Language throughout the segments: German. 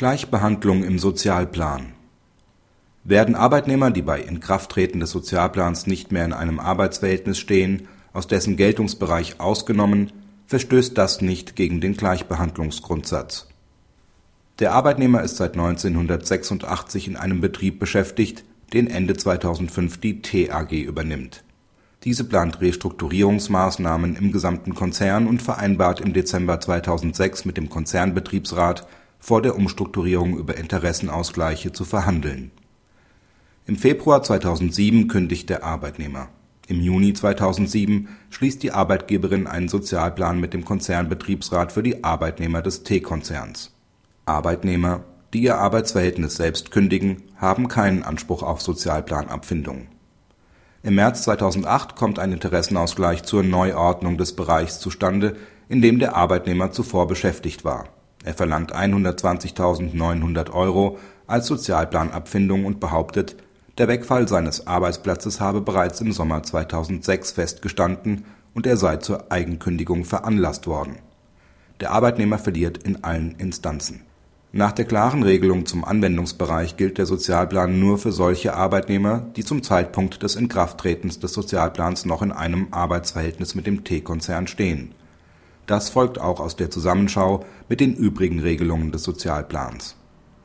Gleichbehandlung im Sozialplan Werden Arbeitnehmer, die bei Inkrafttreten des Sozialplans nicht mehr in einem Arbeitsverhältnis stehen, aus dessen Geltungsbereich ausgenommen, verstößt das nicht gegen den Gleichbehandlungsgrundsatz. Der Arbeitnehmer ist seit 1986 in einem Betrieb beschäftigt, den Ende 2005 die TAG übernimmt. Diese plant Restrukturierungsmaßnahmen im gesamten Konzern und vereinbart im Dezember 2006 mit dem Konzernbetriebsrat, vor der Umstrukturierung über Interessenausgleiche zu verhandeln. Im Februar 2007 kündigt der Arbeitnehmer. Im Juni 2007 schließt die Arbeitgeberin einen Sozialplan mit dem Konzernbetriebsrat für die Arbeitnehmer des T-Konzerns. Arbeitnehmer, die ihr Arbeitsverhältnis selbst kündigen, haben keinen Anspruch auf Sozialplanabfindung. Im März 2008 kommt ein Interessenausgleich zur Neuordnung des Bereichs zustande, in dem der Arbeitnehmer zuvor beschäftigt war. Er verlangt 120.900 Euro als Sozialplanabfindung und behauptet, der Wegfall seines Arbeitsplatzes habe bereits im Sommer 2006 festgestanden und er sei zur Eigenkündigung veranlasst worden. Der Arbeitnehmer verliert in allen Instanzen. Nach der klaren Regelung zum Anwendungsbereich gilt der Sozialplan nur für solche Arbeitnehmer, die zum Zeitpunkt des Inkrafttretens des Sozialplans noch in einem Arbeitsverhältnis mit dem T-Konzern stehen. Das folgt auch aus der Zusammenschau mit den übrigen Regelungen des Sozialplans.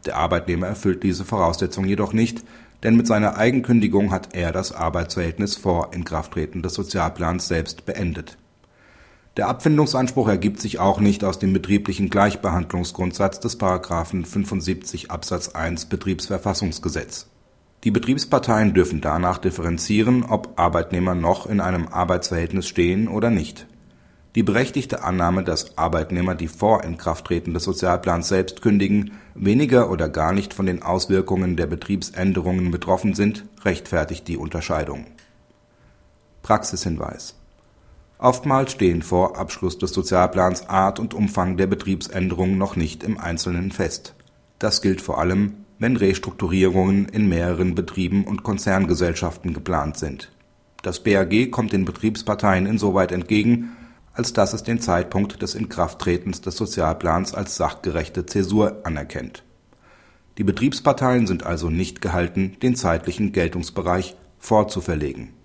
Der Arbeitnehmer erfüllt diese Voraussetzung jedoch nicht, denn mit seiner Eigenkündigung hat er das Arbeitsverhältnis vor Inkrafttreten des Sozialplans selbst beendet der Abfindungsanspruch ergibt sich auch nicht aus dem betrieblichen Gleichbehandlungsgrundsatz des § 75 Absatz 1 Betriebsverfassungsgesetz. Die Betriebsparteien dürfen danach differenzieren, ob Arbeitnehmer noch in einem Arbeitsverhältnis stehen oder nicht. Die berechtigte Annahme, dass Arbeitnehmer, die vor Inkrafttreten des Sozialplans selbst kündigen, weniger oder gar nicht von den Auswirkungen der Betriebsänderungen betroffen sind, rechtfertigt die Unterscheidung. Praxishinweis Oftmals stehen vor Abschluss des Sozialplans Art und Umfang der Betriebsänderung noch nicht im Einzelnen fest. Das gilt vor allem, wenn Restrukturierungen in mehreren Betrieben und Konzerngesellschaften geplant sind. Das BAG kommt den Betriebsparteien insoweit entgegen, als dass es den Zeitpunkt des Inkrafttretens des Sozialplans als sachgerechte Zäsur anerkennt. Die Betriebsparteien sind also nicht gehalten, den zeitlichen Geltungsbereich vorzuverlegen